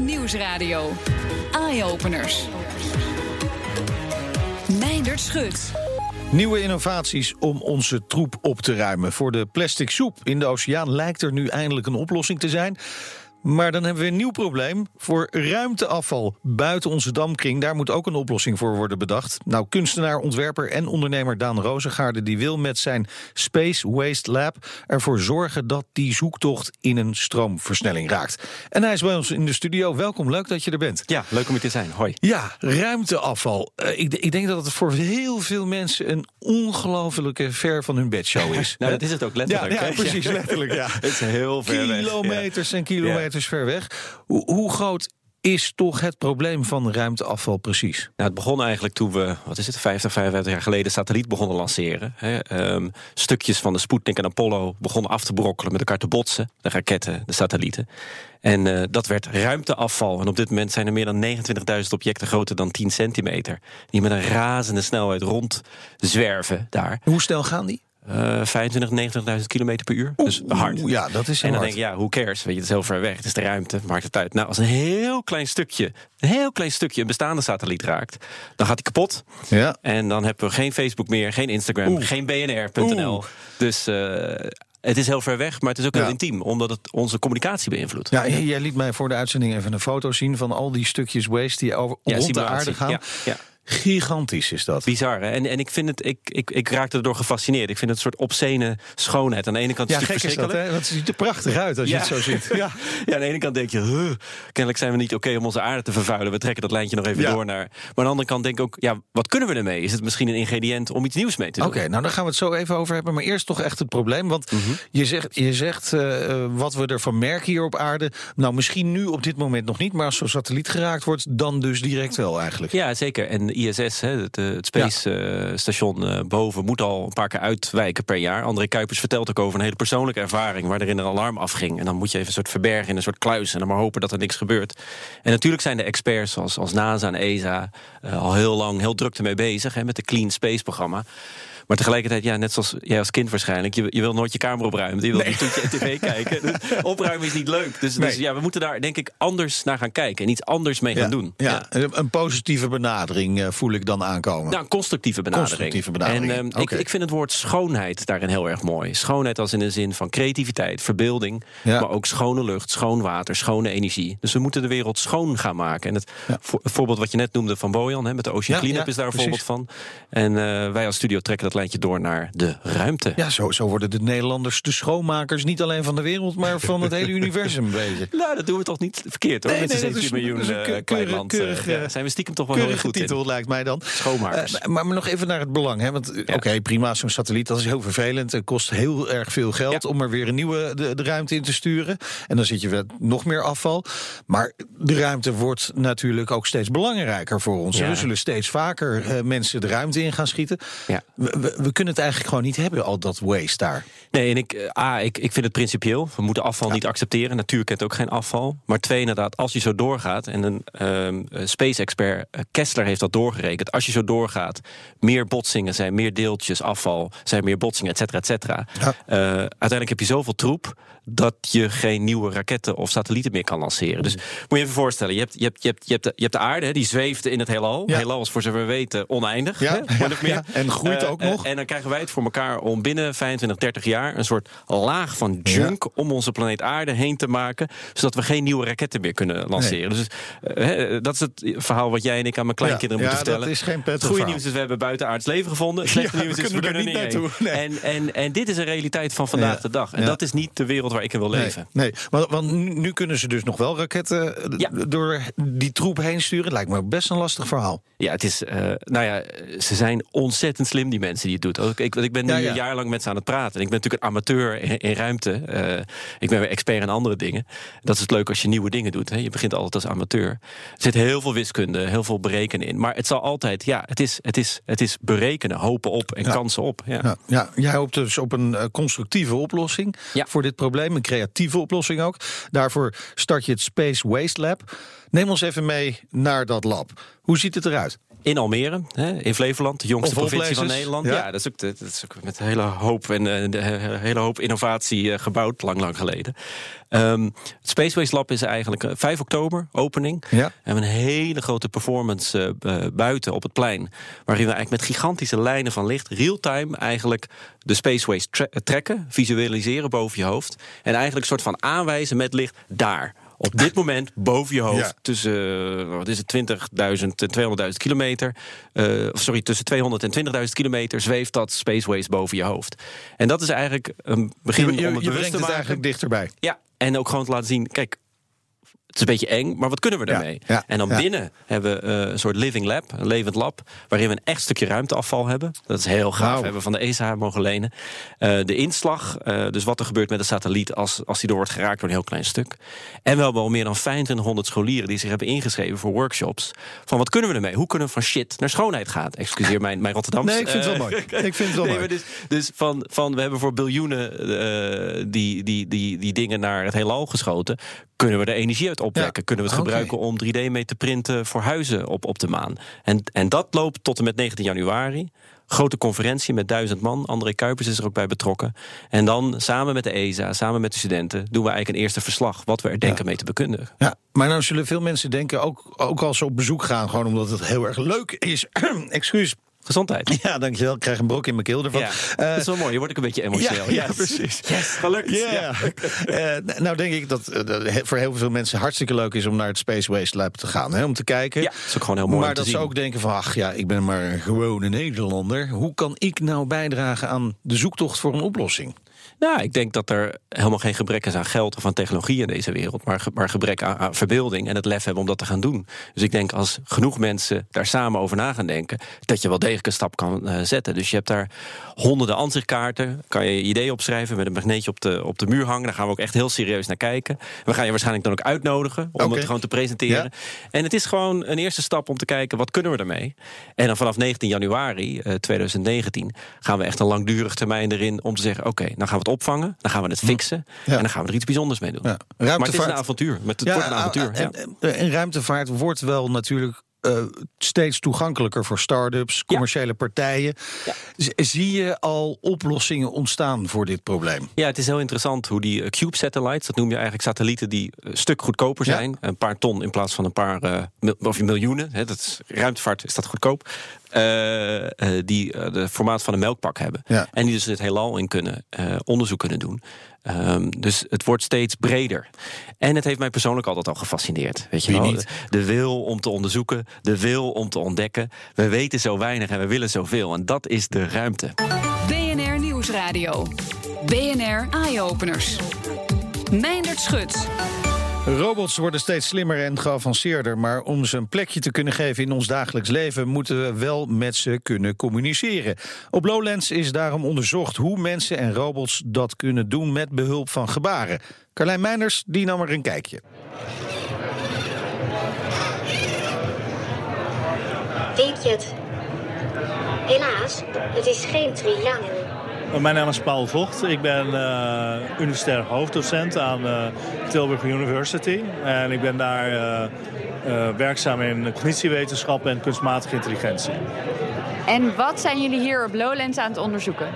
Nieuwsradio. Eye-openers. Meindert Schut. Nieuwe innovaties om onze troep op te ruimen. Voor de plastic soep in de oceaan lijkt er nu eindelijk een oplossing te zijn. Maar dan hebben we een nieuw probleem. Voor ruimteafval buiten onze damkring, daar moet ook een oplossing voor worden bedacht. Nou, kunstenaar, ontwerper en ondernemer Daan Rozengaarde... die wil met zijn Space Waste Lab ervoor zorgen... dat die zoektocht in een stroomversnelling raakt. En hij is bij ons in de studio. Welkom, leuk dat je er bent. Ja, leuk om hier te zijn. Hoi. Ja, ruimteafval. Uh, ik, ik, denk dat het voor heel veel mensen... een ongelofelijke ver van hun bedshow is. nou, dat is het ook letterlijk. Ja, ja precies, letterlijk. Ja. het is heel ver Kilometers en kilometers is ver weg. Hoe, hoe groot is toch het probleem van ruimteafval precies? Nou, het begon eigenlijk toen we, wat is het, 50, 55 jaar geleden satelliet begonnen lanceren. um, stukjes van de Sputnik en Apollo begonnen af te brokkelen, met elkaar te botsen. De raketten, de satellieten. En uh, dat werd ruimteafval. En op dit moment zijn er meer dan 29.000 objecten groter dan 10 centimeter. Die met een razende snelheid rondzwerven daar. Hoe snel gaan die? Uh, 25, 90.000 kilometer per uur. Dus hard. Ja, dat is En dan hard. denk je, ja, hoe cares? Weet je, het is heel ver weg. Het is de ruimte, maakt het uit. Nou, als een heel klein stukje, een heel klein stukje een bestaande satelliet raakt, dan gaat hij kapot. Ja. En dan hebben we geen Facebook meer, geen Instagram, Oeh. geen BNR.nl. Dus uh, het is heel ver weg, maar het is ook heel ja. intiem, omdat het onze communicatie beïnvloedt. Ja, jij liet mij voor de uitzending even een foto zien van al die stukjes waste die over ja, rond de aarde gaan. Ja, ja. Gigantisch is dat. Bizar, hè? En, en ik vind het, ik, ik, ik raakte erdoor gefascineerd. Ik vind het een soort obscene schoonheid. Aan de ene kant ja, is het gek is dat, hè? Want het ziet er prachtig uit als ja. je het zo ziet. Ja. ja, aan de ene kant denk je, huh, kennelijk zijn we niet oké okay om onze aarde te vervuilen. We trekken dat lijntje nog even ja. door naar. Maar aan de andere kant denk ik ook, ja, wat kunnen we ermee? Is het misschien een ingrediënt om iets nieuws mee te doen? Oké, okay, nou daar gaan we het zo even over hebben. Maar eerst toch echt het probleem. Want mm -hmm. je zegt, je zegt uh, wat we ervan merken hier op aarde. Nou, misschien nu op dit moment nog niet. Maar als zo'n satelliet geraakt wordt, dan dus direct wel eigenlijk. Ja, zeker. En ISS, hè, het, het Space ja. station uh, boven moet al een paar keer uitwijken per jaar. André Kuipers vertelt ook over een hele persoonlijke ervaring waar er een alarm afging. En dan moet je even een soort verbergen in een soort kluis en dan maar hopen dat er niks gebeurt. En natuurlijk zijn de experts zoals, als NASA en ESA uh, al heel lang heel druk ermee bezig hè, met de Clean Space programma. Maar tegelijkertijd, ja, net zoals jij als kind waarschijnlijk... je, je wil nooit je kamer opruimen. Je wil nee. je tv kijken. Dus opruimen is niet leuk. Dus, nee. dus, ja, we moeten daar denk ik anders naar gaan kijken. En iets anders mee ja, gaan doen. Ja. ja. Een positieve benadering uh, voel ik dan aankomen. Nou, een constructieve benadering. Constructieve benadering. En um, okay. ik, ik vind het woord schoonheid daarin heel erg mooi. Schoonheid als in de zin van creativiteit, verbeelding... maar ook schone lucht, schoon water, schone energie. Dus we moeten de wereld schoon gaan maken. En het voor, voorbeeld wat je net noemde van Bojan... Hè, met de Ocean Cleanup is daar een voorbeeld van. En uh, wij als studio trekken dat lijntje door naar de ruimte. Ja, zo, zo worden de Nederlanders de schoonmakers... niet alleen van de wereld, maar van het hele universum bezig. Nou, dat doen we toch niet verkeerd, hoor. Nee, Met nee, nee, is, miljoen een uh, keurig, keurig, uh, ja, zijn we stiekem toch wel heel goed titel, in. lijkt mij dan. Schoonmakers. Uh, maar, maar nog even naar het belang. Hè? Want ja. oké, okay, prima, zo'n satelliet, dat is heel vervelend. Het kost heel erg veel geld ja. om er weer een nieuwe de, de, ruimte in te sturen. En dan zit je met nog meer afval. Maar de ruimte wordt natuurlijk ook steeds belangrijker voor ons. We zullen steeds vaker mensen de ruimte in gaan schieten. We, we, we kunnen het eigenlijk gewoon niet hebben, al dat waste daar. Nee, en ik, A, ik, ik vind het principieel. We moeten afval ja. niet accepteren. Natuur kent ook geen afval. Maar twee, inderdaad, als je zo doorgaat... en een um, space-expert uh, Kessler heeft dat doorgerekend... als je zo doorgaat, meer botsingen zijn meer deeltjes afval... zijn meer botsingen, et cetera, et cetera. Ja. Uh, uiteindelijk heb je zoveel troep... dat je geen nieuwe raketten of satellieten meer kan lanceren. Dus moet je even voorstellen, je hebt, je hebt, je hebt, je hebt, de, je hebt de aarde, hè, die zweeft in het heelal. Ja. Heelal is voor zover we weten oneindig. Ja, hè, ja, ja. En groeit ook uh, nog. En dan krijgen wij het voor elkaar om binnen 25, 30 jaar... een soort laag van junk ja. om onze planeet aarde heen te maken... zodat we geen nieuwe raketten meer kunnen lanceren. Nee. Dus uh, dat is het verhaal wat jij en ik aan mijn kleinkinderen ja, moeten vertellen. dat is geen Het goede nieuws is, we hebben buitenaards leven gevonden. Het slechte nieuws is, we kunnen er niet naartoe. Nee. En, en, en dit is een realiteit van vandaag de dag. En dat is niet de wereld waar ik in wil leven. Nee. Want, want nu kunnen ze dus nog wel raketten door die troep heen sturen. Lijkt me best een lastig verhaal. Ja, het is, uh, nou ja, ze zijn ontzettend slim, die mensen die het doen. Ik, ik, ik ben nu een jaar lang met ze aan het praten. En ik ben natuurlijk een amateur in, in ruimte. Uh, ik ben weer expert in andere dingen. Dat is het leuk als je nieuwe dingen doet. Hè. Je begint altijd als amateur. Er zit heel veel wiskunde, heel veel berekenen in. Maar het zal altijd, ja, het is, het is, het is berekenen, hopen op en ja. kansen op. Ja. Ja, ja, jij hoopt dus op een uh, constructieve oplossing voor dit probleem. Een creatieve oplossing ook. Daarvoor start je het Space Waste Lab. Neem ons even mee naar dat lab. Hoe ziet het eruit? In Almere, hè, in Flevoland, de jongste provincie van Nederland. Ja, dat, is ook, dat is ook met een hele hoop en de hele hoop innovatie uh, gebouwd, lang, lang geleden. Um, het Space Waste Lab is eigenlijk 5 uh, oktober, opening. Ja. We hebben een hele grote performance buiten op het plein. Waarin we eigenlijk met gigantische lijnen van licht, real-time eigenlijk de Space Waste tra trekken, visualiseren boven je hoofd. En eigenlijk een soort van aanwijzen met licht daar op dit moment boven je hoofd tussen wat is het 20.000 en 200.000 kilometer. Uh, sorry, tussen 200 en 20.000 kilometer zweeft dat Space Waste boven je hoofd. En dat is eigenlijk een begin je, je, om het je bewust te maken. eigenlijk dichterbij. Ja, en ook gewoon te laten zien, kijk, het is een beetje eng, maar wat kunnen we? Ja, ja, en dan ja. binnen hebben we uh, een soort living lab, een levend lab, waarin we een echt stukje ruimteafval hebben. Dat is heel gaaf. We hebben van de ESA mogen lenen. Uh, de inslag, uh, dus wat er gebeurt met de satelliet als, als die door wordt geraakt door een heel klein stuk. En we hebben al meer dan 2500 scholieren die zich hebben ingeschreven voor workshops. Van wat kunnen we ermee? Hoe kunnen we van shit naar schoonheid gaan? Excuseer mijn, mijn Rotterdamse. Nee, ik vind het wel mooi. Ik vind het wel nee, mooi. dus, dus van, van we hebben voor biljoenen die, die, die, die dingen naar het heelal geschoten. Kunnen we er energie uit opwekken? Ja. Kunnen we het Oké. gebruiken om 3D mee te printen voor huizen op, op de maan? En, en dat loopt tot en met 19 januari. Grote conferentie met duizend man. André Kuipers is er ook bij betrokken. En dan samen met de ESA, samen met de studenten, doen we eigenlijk een eerste verslag wat we er denken mee te bekundigen. Ja, maar nou zullen veel mensen denken, ook, ook als ze op bezoek gaan, gewoon omdat het heel erg leuk is. Excuus. Gezondheid. Ja, dankjewel. Ik krijg een brok in mijn keel ervan. Ja, Eh, dat is wel mooi. Je wordt ook een beetje emotioneel. Ja, ja, precies. Yes, gelukt. Ja. Eh, nou denk ik dat eh, voor heel veel mensen hartstikke leuk is om naar het Space Waste Lab te gaan. Hè, om te kijken. Ja, dat is ook gewoon heel mooi maar om te dat ze ook denken van, ach ja, ik ben maar een gewone Nederlander. Hoe kan ik nou bijdragen aan de zoektocht voor een oplossing? Nou, ik denk dat er helemaal geen gebrek is aan geld of aan technologie in deze wereld, maar, maar gebrek aan, aan verbeelding en het lef hebben om dat te gaan doen. Dus ik denk als genoeg mensen daar samen over na gaan denken, dat je wel degelijk een stap kan eh, zetten. Dus je hebt daar honderden ansichtkaarten, kan je je idee opschrijven met een magneetje op de, op de muur hangen. Daar gaan we ook echt heel serieus naar kijken. We gaan je waarschijnlijk dan ook uitnodigen om het gewoon te presenteren. Ja. En het is gewoon een eerste stap om te kijken wat kunnen we ermee. En dan vanaf 19 januari eh, 2019 gaan we echt een langdurig termijn erin om te zeggen: oké, dan gaan we het opvangen, dan gaan we het fixen Ja. en dan gaan we er iets bijzonders mee doen. Ja. Maar het is Ruimtevaart- een avontuur. Met, het wordt een avontuur. En, ja. en, en ruimtevaart wordt wel natuurlijk eh, steeds toegankelijker voor start-ups, commerciële partijen. Ja. Zie je al oplossingen ontstaan voor dit probleem? Ja, het is heel interessant hoe die eh, Cube satellites, dat noem je eigenlijk satellieten die een stuk goedkoper Ja. zijn. Een paar ton in plaats van een paar eh, mil- of miljoenen. Hè, dat is, ruimtevaart is dat goedkoop. Eh, eh, die eh, de formaat van een melkpak hebben. Ja. En die dus het heelal in kunnen eh, onderzoek kunnen doen. Ehm, dus het wordt steeds breder. En het heeft mij persoonlijk altijd al gefascineerd. Weet je Wie wel? niet? De wil om te onderzoeken, de wil om te ontdekken. We weten zo weinig en we willen zoveel. En dat is de ruimte. BNR Nieuwsradio. BNR Eye Openers. Meindert Schut. Robots worden steeds slimmer en geavanceerder, maar om ze een plekje te kunnen geven in ons dagelijks leven, moeten we wel met ze kunnen communiceren. Op Lowlands is daarom onderzocht hoe mensen en robots dat kunnen doen met behulp van gebaren. Carlijn Meinders, die nam er een kijkje. Weet je het? Helaas, het is geen triangel. Mijn naam is Paul Vocht. Ik ben eh universitair hoofddocent aan eh, Tilburg University. En ik ben daar eh, eh, werkzaam in cognitiewetenschappen en kunstmatige intelligentie. En wat zijn jullie hier op Lowlands aan het onderzoeken?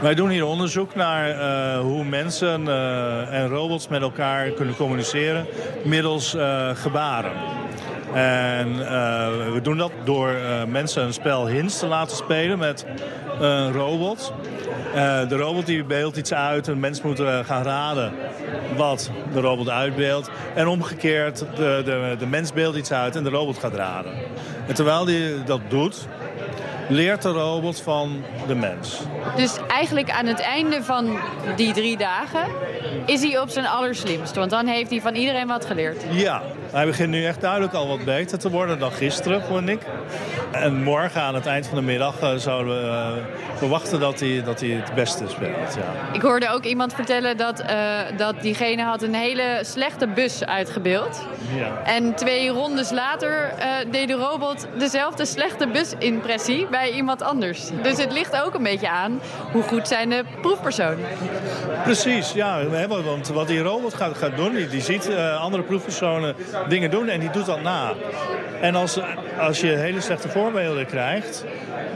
Wij doen hier onderzoek naar eh, hoe mensen eh, en robots met elkaar kunnen communiceren middels eh, gebaren. En eh, we doen dat door eh, mensen een spel hints te laten spelen met een robot. Eh, de robot die beeldt iets uit en de mens moet eh, gaan raden wat de robot uitbeeldt. En omgekeerd, de, de, de mens beeldt iets uit en de robot gaat raden. En terwijl die dat doet, leert de robot van de mens. Dus eigenlijk aan het einde van die drie dagen is hij op zijn allerslimst. Want dan heeft hij van iedereen wat geleerd. Ja, hij begint nu echt duidelijk al wat beter te worden dan gisteren, vond ik. En morgen aan het eind van de middag eh, zouden we eh, verwachten dat hij, dat hij het beste speelt. Ja. Ik hoorde ook iemand vertellen dat, eh, dat diegene had een hele slechte bus uitgebeeld. Ja. En twee rondes later deed de robot dezelfde slechte busimpressie bij bij iemand anders. Dus het ligt ook een beetje aan hoe goed zijn de proefpersonen. Precies, ja. Want wat die robot gaat, gaat doen, die, die ziet uh, andere proefpersonen dingen doen en die doet dat na. En als, als je hele slechte voorbeelden krijgt,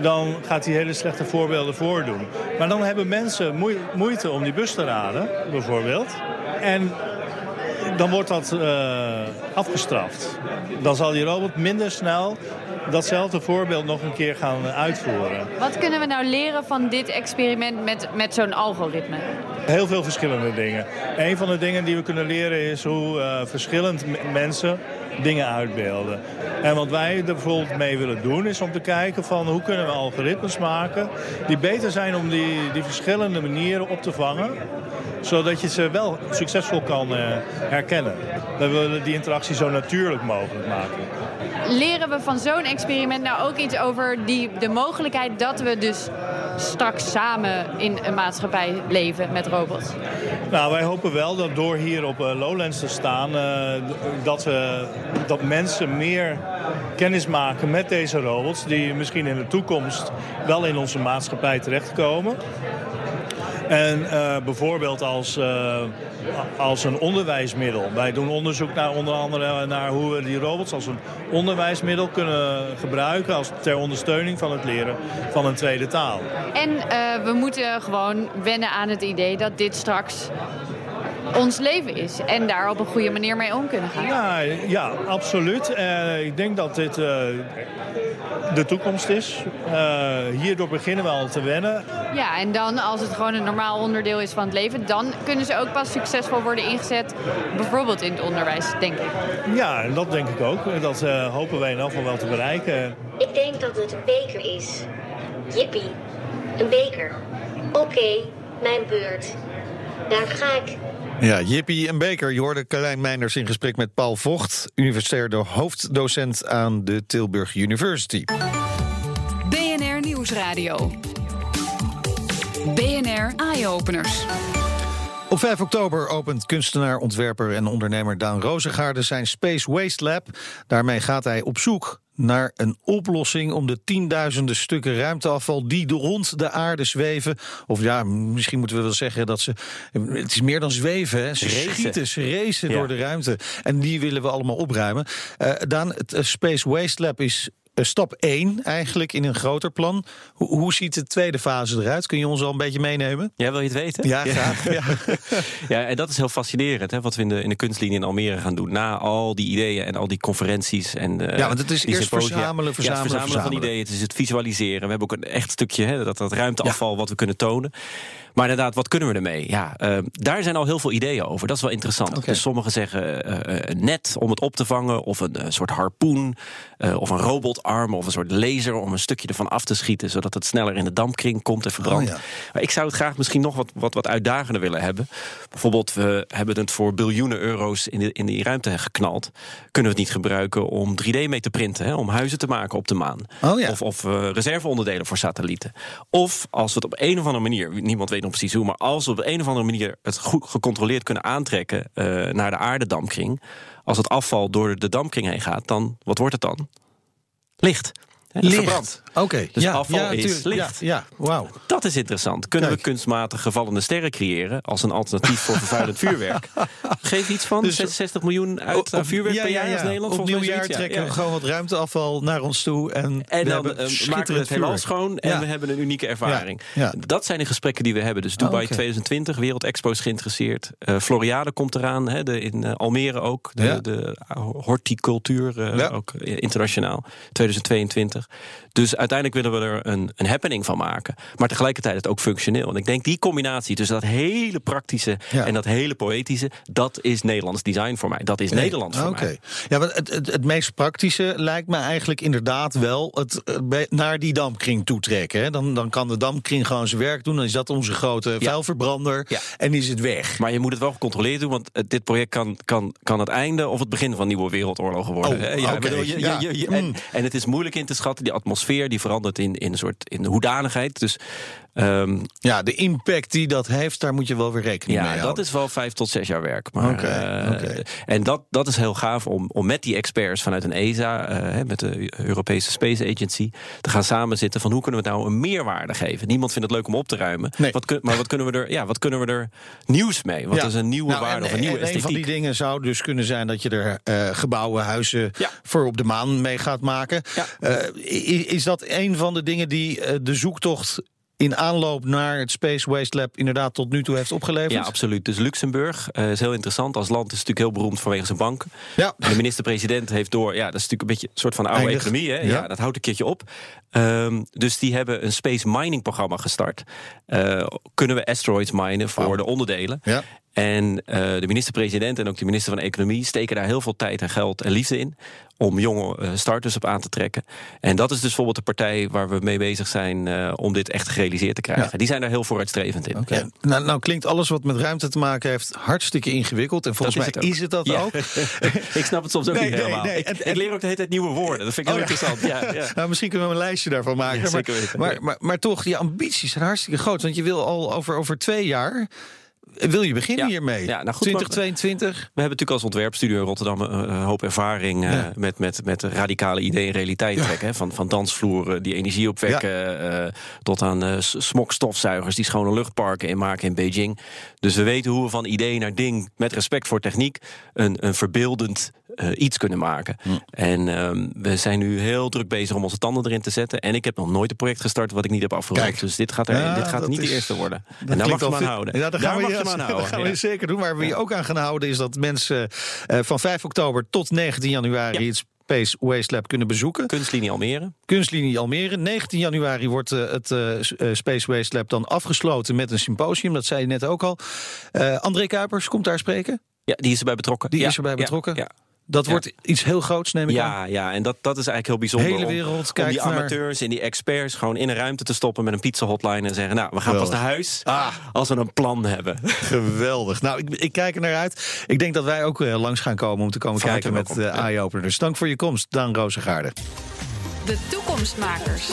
dan gaat hij hele slechte voorbeelden voordoen. Maar dan hebben mensen moeite om die bus te raden, bijvoorbeeld. En dan wordt dat uh, afgestraft. Dan zal die robot minder snel datzelfde voorbeeld nog een keer gaan uitvoeren. Wat kunnen we nou leren van dit experiment met, met zo'n algoritme? Heel veel verschillende dingen. Een van de dingen die we kunnen leren is hoe uh, verschillend mensen dingen uitbeelden. En wat wij er bijvoorbeeld mee willen doen is om te kijken van hoe kunnen we algoritmes maken die beter zijn om die, die verschillende manieren op te vangen zodat je ze wel succesvol kan uh, herkennen. We willen die interactie zo natuurlijk mogelijk maken. Leren we van zo'n experiment nou ook iets over die, de mogelijkheid dat we dus straks samen in een maatschappij leven met robots? Nou, wij hopen wel dat door hier op uh, Lowlands te staan, uh, dat, we, dat mensen meer kennis maken met deze robots, die misschien in de toekomst wel in onze maatschappij terechtkomen. En uh, bijvoorbeeld als, uh, als een onderwijsmiddel. Wij doen onderzoek naar onder andere naar hoe we die robots als een onderwijsmiddel kunnen gebruiken als ter ondersteuning van het leren van een tweede taal. En we moeten gewoon wennen aan het idee dat dit straks ons leven is. En daar op een goede manier mee om kunnen gaan. Ja, ja absoluut. Uh, ik denk dat dit uh, de toekomst is. Uh, hierdoor beginnen we al te wennen. Ja, en dan als het gewoon een normaal onderdeel is van het leven... dan kunnen ze ook pas succesvol worden ingezet. Bijvoorbeeld in het onderwijs, denk ik. Ja, dat denk ik ook. Dat hopen wij in elk geval wel te bereiken. Ik denk dat het een beker is. Jippie, een beker. Oké, mijn beurt. Daar ga ik. Ja, Jippie en Beker. Je hoorde Carlijn Meinders in gesprek met Paul Vocht, universitair hoofddocent aan de Tilburg University. BNR Nieuwsradio. BNR Eye-Openers. Op 5 oktober opent kunstenaar, ontwerper en ondernemer Daan Rozengaarde zijn Space Waste Lab. Daarmee gaat hij op zoek naar een oplossing om de tienduizenden stukken ruimteafval die rond de aarde zweven. Of ja, misschien moeten we wel zeggen dat ze. Het is meer dan zweven, hè. ze racen. schieten, ze racen door de ruimte. En die willen we allemaal opruimen. Uh, Daan, het Space Waste Lab is eh, stap 1 eigenlijk in een groter plan. Hoe, hoe, ziet de tweede fase eruit? Kun je ons al een beetje meenemen? Ja, wil je het weten? Ja, graag. Ja, ja en dat is heel fascinerend, hè, wat we in de, in de kunstlinie in Almere gaan doen. Na al die ideeën en al die conferenties. En, uh, ja, want het is eerst verzamelen, verzamelen, ja, het verzamelen, van ideeën. Het is het visualiseren. We hebben ook een echt stukje, hè, dat, dat ruimteafval wat we kunnen tonen. Maar inderdaad, wat kunnen we ermee? Ja, uh, daar zijn al heel veel ideeën over. Dat is wel interessant. Okay. Dus sommigen zeggen uh, een net om het op te vangen, of een soort harpoen, of een robotarm, of een soort laser om een stukje ervan af te schieten, zodat het sneller in de dampkring komt en verbrandt. Oh, ja. Maar ik zou het graag misschien nog wat, wat, wat uitdagender willen hebben. Bijvoorbeeld, we hebben het voor biljoenen euro's in, de, in die ruimte geknald. Kunnen we het niet gebruiken om 3D mee te printen, hè, om huizen te maken op de maan? Oh, ja. Of, of reserveonderdelen voor satellieten. Of als we het op een of andere manier, niemand weet nog precies hoe, maar als we op een of andere manier het goed gecontroleerd kunnen aantrekken uh, naar de aardedampkring, als het afval door de dampkring heen gaat, dan wat wordt het dan? Licht. Licht. Licht. Oké. Okay. Dus ja, afval ja, is licht. Ja, ja. wauw. Dat is interessant. Kunnen Kijk. we kunstmatig gevallende sterren creëren als een alternatief voor vervuilend vuurwerk? Geef iets van dus 66 miljoen uit aan vuurwerk per jaar als Nederland. Op nieuwjaar trekken we gewoon wat ruimteafval naar ons toe en, en dan uh, maken we het helemaal schoon en we hebben een unieke ervaring. Dat zijn de gesprekken die we hebben. Dus Dubai oh, okay. 2020, Wereldexpo is geïnteresseerd. Uh, Floriade komt eraan, hè, de, in uh, Almere ook. De, de horticultuur, ook internationaal. 2022. Dus uiteindelijk willen we er een, een happening van maken. Maar tegelijkertijd het ook functioneel. En ik denk die combinatie tussen dat hele praktische ja. en dat hele poëtische, dat is Nederlands design voor mij. Dat is nee. Nederlands voor okay. mij. Ja, want het, het, het, meest praktische lijkt me eigenlijk inderdaad wel het, naar die dampkring toetrekken. Hè. Dan, dan kan de dampkring gewoon zijn werk doen. Dan is dat onze grote ja. vuilverbrander. Ja. En is het weg. Maar je moet het wel gecontroleerd doen, want dit project kan, kan, kan het einde of het begin van nieuwe wereldoorlogen worden. Oh, ja, okay. bedoel, je, je, je, en, en het is moeilijk in te schatten Die atmosfeer die verandert in, in een soort in de hoedanigheid. Dus ehm, Ja, de impact die dat heeft, daar moet je wel weer rekening mee ja, houden. dat is wel vijf tot zes jaar werk. Maar, eh. En dat, dat is heel gaaf om, om met die experts vanuit een ESA, eh, met de Europese Space Agency, te gaan samenzitten van hoe kunnen we het nou een meerwaarde geven. Niemand vindt het leuk om op te ruimen. Nee. Wat kun, maar wat kunnen, we er, ja, wat kunnen we er nieuws mee? Wat Ja. is een nieuwe Nou, waarde en- of een nieuwe en Een van esthetiek? die dingen zou dus kunnen zijn dat je er eh, gebouwen, huizen Ja. voor op de maan mee gaat maken. Ja. Is dat een van de dingen die eh, de zoektocht in aanloop naar het Space Waste Lab inderdaad tot nu toe heeft opgeleverd? Ja, absoluut. Dus Luxemburg eh, is heel interessant. Als land is het natuurlijk heel beroemd vanwege zijn banken. Ja. En de minister-president heeft door, ja, dat is natuurlijk een beetje een soort van oude Eindig. economie. Hè? Ja. Ja. dat houdt een keertje op. Ehm, dus die hebben een space mining programma gestart. Eh, kunnen we asteroids minen voor de onderdelen? Ja. En de minister-president en ook de minister van Economie steken daar heel veel tijd en geld en liefde in. Om jonge eh, starters op aan te trekken. En dat is dus bijvoorbeeld de partij waar we mee bezig zijn eh, om dit echt gerealiseerd te krijgen. Ja. Die zijn daar heel vooruitstrevend in. Ja. Nou, nou klinkt alles wat met ruimte te maken heeft hartstikke ingewikkeld. En volgens Dat mij is het is het dat Ja. ook. ik snap het soms ook Nee, niet nee, helemaal. nee. Ik, En- ik leer ook de hele tijd nieuwe woorden. Dat vind ik heel Oh, interessant. Ja, ja. Nou, misschien kunnen we een lijstje daarvan maken. Maar, maar, maar, maar toch, die ambities zijn hartstikke groot. Want je wil al over, over twee jaar. Wil je beginnen Ja. hiermee? Ja, nou goed, maar- 2022? We hebben natuurlijk als ontwerpstudio in Rotterdam een, een hoop ervaring eh, met, met, met radicale ideeën in realiteit trekken. Van, van dansvloeren die energie opwekken, eh, tot aan eh, smokstofzuigers die schone luchtparken inmaken in Beijing. Dus we weten hoe we van idee naar ding, met respect voor techniek, een, een verbeeldend eh, iets kunnen maken. En ehm, we zijn nu heel druk bezig om onze tanden erin te zetten. En ik heb nog nooit een project gestart wat ik niet heb afgerond. Dus dit gaat, er, Ja, dit gaat dat niet is- de eerste worden. Dat en daar mag je me aan houden. Ja, daar Daar gaan we, mag je aan dat houden. gaan we zeker doen. Waar we je ook aan gaan houden is dat mensen eh, van 5 oktober tot 19 januari Ja. Space Waste Lab kunnen bezoeken. Kunstlinie Almere. Kunstlinie Almere. 19 januari wordt eh, het eh, eh, Space Waste Lab dan afgesloten met een symposium. Dat zei je net ook al. André Kuipers komt daar spreken. Ja, die is erbij betrokken. Die Ja, is erbij ja, betrokken. Ja, Dat Ja. wordt iets heel groots, neem ik aan. Ja, ja, en dat, dat is eigenlijk heel bijzonder. De hele om- wereld om, kijkt die naar- amateurs en die experts gewoon in een ruimte te stoppen met een pizza hotline en zeggen: Nou, we gaan pas naar huis Ah. als we een plan hebben. Geweldig. Nou, ik, ik kijk er naar uit. Ik denk dat wij ook eh, langs gaan komen om te komen kijken met uh, Ja. eye-opener. Dus dank voor je komst, Dan Rozengaarde. De toekomstmakers.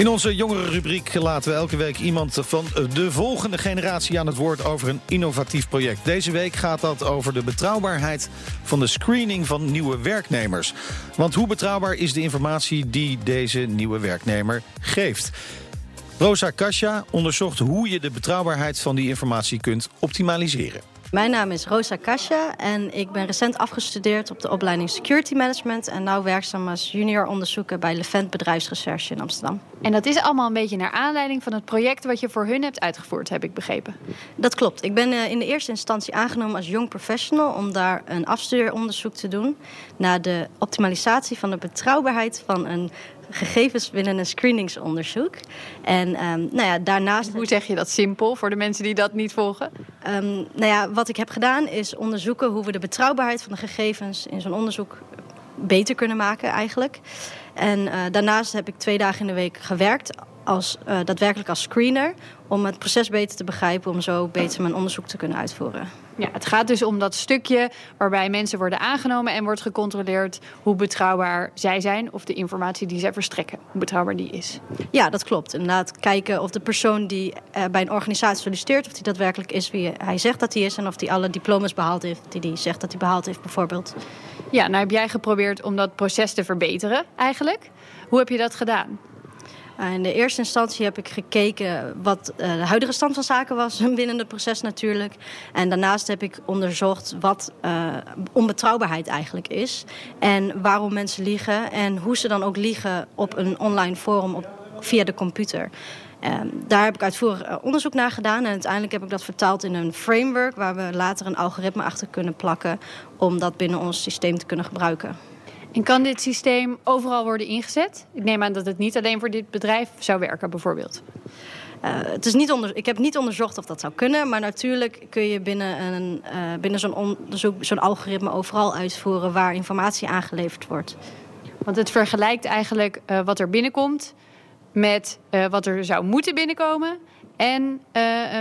In onze jongere rubriek laten we elke week iemand van de volgende generatie aan het woord over een innovatief project. Deze week gaat dat over de betrouwbaarheid van de screening van nieuwe werknemers. Want hoe betrouwbaar is de informatie die deze nieuwe werknemer geeft? Rosa Kasja onderzocht hoe je de betrouwbaarheid van die informatie kunt optimaliseren. Mijn naam is Rosa Kasja en ik ben recent afgestudeerd op de opleiding Security Management en nu werkzaam als junior onderzoeker bij Levent Bedrijfsrecherche in Amsterdam. En dat is allemaal een beetje naar aanleiding van het project wat je voor hun hebt uitgevoerd, heb ik begrepen. Dat klopt. Ik ben eh, in de eerste instantie aangenomen als young professional om daar een afstudeeronderzoek te doen naar de optimalisatie van de betrouwbaarheid van een gegevens binnen een screeningsonderzoek. En ehm, nou ja, daarnaast. Hoe zeg je dat simpel voor de mensen die dat niet volgen? Ehm, nou ja, wat ik heb gedaan is onderzoeken hoe we de betrouwbaarheid van de gegevens in zo'n onderzoek beter kunnen maken eigenlijk. En eh, daarnaast heb ik twee dagen in de week gewerkt als, eh, daadwerkelijk als screener om het proces beter te begrijpen, om zo beter mijn onderzoek te kunnen uitvoeren. Ja, het gaat dus om dat stukje waarbij mensen worden aangenomen en wordt gecontroleerd hoe betrouwbaar zij zijn of de informatie die zij verstrekken, hoe betrouwbaar die is. Ja, dat klopt. Inderdaad, kijken of de persoon die eh, bij een organisatie solliciteert, of die daadwerkelijk is wie hij zegt dat hij is en of die alle diploma's behaald heeft die hij zegt dat hij behaald heeft, bijvoorbeeld. Ja, nou heb jij geprobeerd om dat proces te verbeteren eigenlijk. Hoe heb je dat gedaan? Uh, In de eerste instantie heb ik gekeken wat uh, de huidige stand van zaken was binnen het proces natuurlijk. En daarnaast heb ik onderzocht wat uh, onbetrouwbaarheid eigenlijk is. En waarom mensen liegen en hoe ze dan ook liegen op een online forum op, via de computer. Um, daar heb ik uitvoerig onderzoek naar gedaan. En uiteindelijk heb ik dat vertaald in een framework... waar we later een algoritme achter kunnen plakken... om dat binnen ons systeem te kunnen gebruiken. En kan dit systeem overal worden ingezet? Ik neem aan dat het niet alleen voor dit bedrijf zou werken, bijvoorbeeld. Uh, het is niet onder, ik heb niet onderzocht of dat zou kunnen, maar natuurlijk kun je binnen, een, uh, binnen zo'n onderzoek zo'n algoritme overal uitvoeren waar informatie aangeleverd wordt. Want het vergelijkt eigenlijk uh, wat er binnenkomt met wat er zou moeten binnenkomen en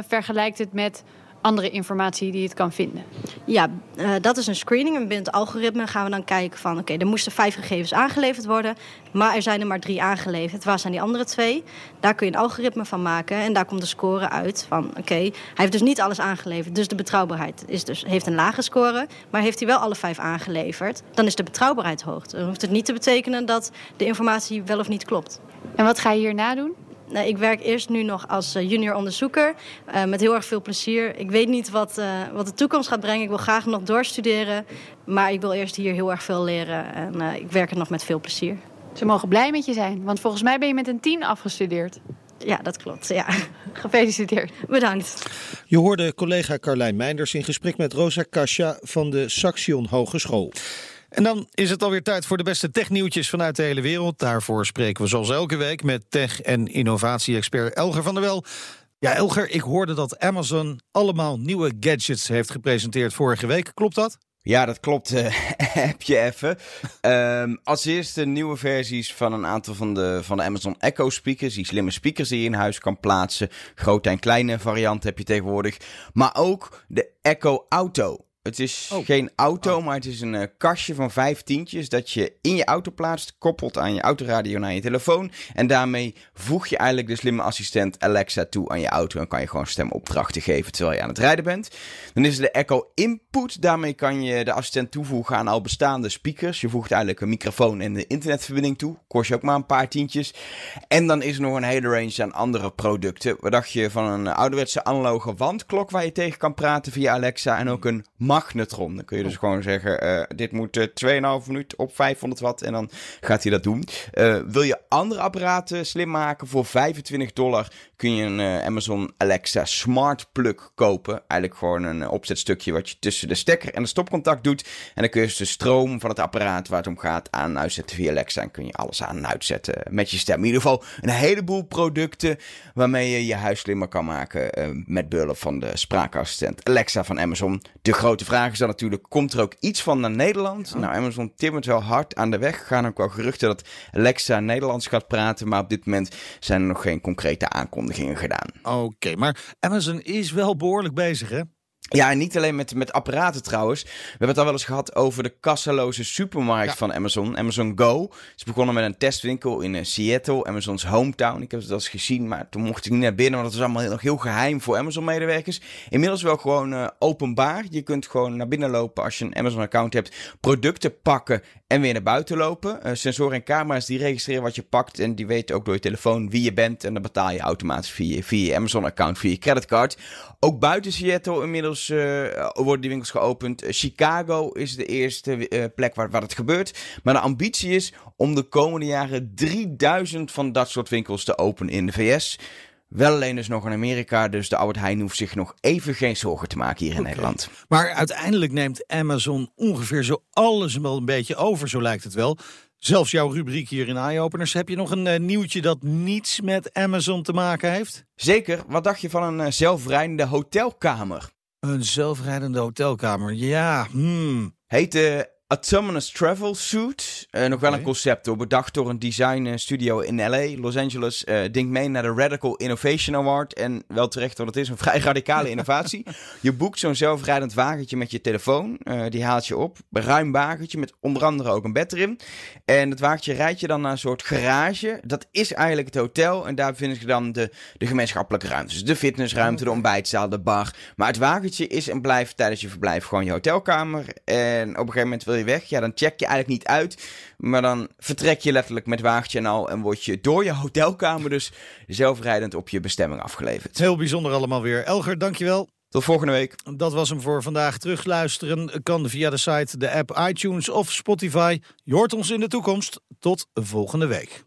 vergelijkt het met andere informatie die het kan vinden? Ja, uh, dat is een screening. En binnen het algoritme gaan we dan kijken van... oké, er moesten vijf gegevens aangeleverd worden... maar er zijn er maar drie aangeleverd. Waar zijn die andere twee? Daar kun je een algoritme van maken. En daar komt de score uit van... oké, hij heeft dus niet alles aangeleverd. Dus de betrouwbaarheid is dus, heeft een lage score. Maar heeft hij wel alle vijf aangeleverd... dan is de betrouwbaarheid hoog. Dan hoeft het niet te betekenen dat de informatie wel of niet klopt. En wat ga je hierna doen? Nou, ik werk eerst nu nog als eh, junior onderzoeker. Uh, met heel erg veel plezier. Ik weet niet wat, uh, wat de toekomst gaat brengen. Ik wil graag nog doorstuderen. Maar ik wil eerst hier heel erg veel leren. En ik werk er nog met veel plezier. Ze mogen blij met je zijn. Want volgens mij ben je met een 10 afgestudeerd. Ja, dat klopt. Ja. Gefeliciteerd. Bedankt. Je hoorde collega Carlijn Meinders in gesprek met Rosa Kasja van de Saxion Hogeschool. En dan is het alweer tijd voor de beste technieuwtjes vanuit de hele wereld. Daarvoor spreken we zoals elke week met tech- en innovatie-expert Elger van der Wel. Ja, Elger, ik hoorde dat Amazon allemaal nieuwe gadgets heeft gepresenteerd vorige week. Klopt dat? Ja, dat klopt. Uh, heb je even. Um, als eerste nieuwe versies van een aantal van de, van de Amazon Echo speakers. Die slimme speakers die je in huis kan plaatsen. Grote en kleine variant heb je tegenwoordig. Maar ook de Echo Auto. Het is oh. geen auto, oh. maar het is een uh, kastje van vijf tientjes dat je in je auto plaatst, koppelt aan je autoradio naar je telefoon. En daarmee voeg je eigenlijk de slimme assistent Alexa toe aan je auto en kan je gewoon stemopdrachten geven terwijl je aan het rijden bent. Dan is er de Echo Input. Daarmee kan je de assistent toevoegen aan al bestaande speakers. Je voegt eigenlijk een microfoon en de internetverbinding toe. Kost je ook maar een paar tientjes. En dan is er nog een hele range aan andere producten. Wat dacht je van een ouderwetse analoge wandklok waar je tegen kan praten via Alexa en ook een magnetron. Dan kun je dus oh. gewoon zeggen, uh, dit moet uh, eh, 2,5 minuut op 500 watt en dan gaat hij dat doen. Uh, wil je andere apparaten slim maken voor 25 dollar kun je een Amazon Alexa Smart Plug kopen. Eigenlijk gewoon een opzetstukje wat je tussen de stekker en de stopcontact doet. En dan kun je dus de stroom van het apparaat waar het om gaat aan en uitzetten via Alexa. En kun je alles aan en uitzetten met je stem. In ieder geval een heleboel producten waarmee je je huis slimmer kan maken met behulp van de spraakassistent Alexa van Amazon. De grote vraag is dan natuurlijk, komt er ook iets van naar Nederland? Nou, Amazon timmert wel hard aan de weg. Gaan ook wel geruchten dat Alexa Nederlands gaat praten. Maar op dit moment zijn er nog geen concrete aankondigingen gedaan. Oké, maar Amazon is wel behoorlijk bezig, hè? Ja, en niet alleen met, met apparaten trouwens. We hebben het al wel eens gehad over de kassaloze supermarkt van Amazon. Amazon Go. is begonnen met een testwinkel in uh, Seattle, Amazon's hometown. Ik heb het wel eens gezien, maar toen mocht ik niet naar binnen, want dat was allemaal nog heel geheim voor Amazon-medewerkers. Inmiddels wel gewoon uh, openbaar. Je kunt gewoon naar binnen lopen als je een Amazon-account hebt, producten pakken en weer naar buiten lopen. Uh, sensoren en camera's die registreren wat je pakt en die weten ook door je telefoon wie je bent. En dan betaal je automatisch via, via je Amazon-account, via je creditcard. Ook buiten Seattle inmiddels uh, worden die winkels geopend. Uh, Chicago is de eerste uh, plek waar, waar het gebeurt. Maar de ambitie is om de komende jaren 3000 van dat soort winkels te openen in de VS. Wel alleen dus nog in Amerika, dus de Albert Heijn hoeft zich nog even geen zorgen te maken hier in okay. Nederland. Maar uiteindelijk neemt Amazon ongeveer zo alles wel een beetje over, zo lijkt het wel. Zelfs jouw rubriek hier in Eye-Openers. Heb je nog een uh, nieuwtje dat niets met Amazon te maken heeft? Zeker. Wat dacht je van een uh, zelfrijdende hotelkamer? Een zelfrijdende hotelkamer, ja. Hmm. Heet de Autonomous Travel Suit. Uh, nog wel een concept hoor. Bedacht door een design studio in LA, Los Angeles. Uh, denkt mee naar de Radical Innovation Award. En wel terecht, want het is een vrij radicale innovatie. je boekt zo'n zelfrijdend wagentje met je telefoon. Uh, die haalt je op. Een ruim wagentje met onder andere ook een bed erin. En het wagentje rijdt je dan naar een soort garage. Dat is eigenlijk het hotel. En daar bevinden zich dan de, de gemeenschappelijke ruimtes. Dus de fitnessruimte, de ontbijtzaal, de bar. Maar het wagentje is en blijft tijdens je verblijf gewoon je hotelkamer. En op een gegeven moment wil je weg. Ja, dan check je eigenlijk niet uit. Maar dan vertrek je letterlijk met wagentje en al. En word je door je hotelkamer dus zelfrijdend op je bestemming afgeleverd. Heel bijzonder allemaal weer. Elger, dankjewel. Tot volgende week. Dat was hem voor vandaag. Terugluisteren kan via de site, de app iTunes of Spotify. Je hoort ons in de toekomst. Tot volgende week.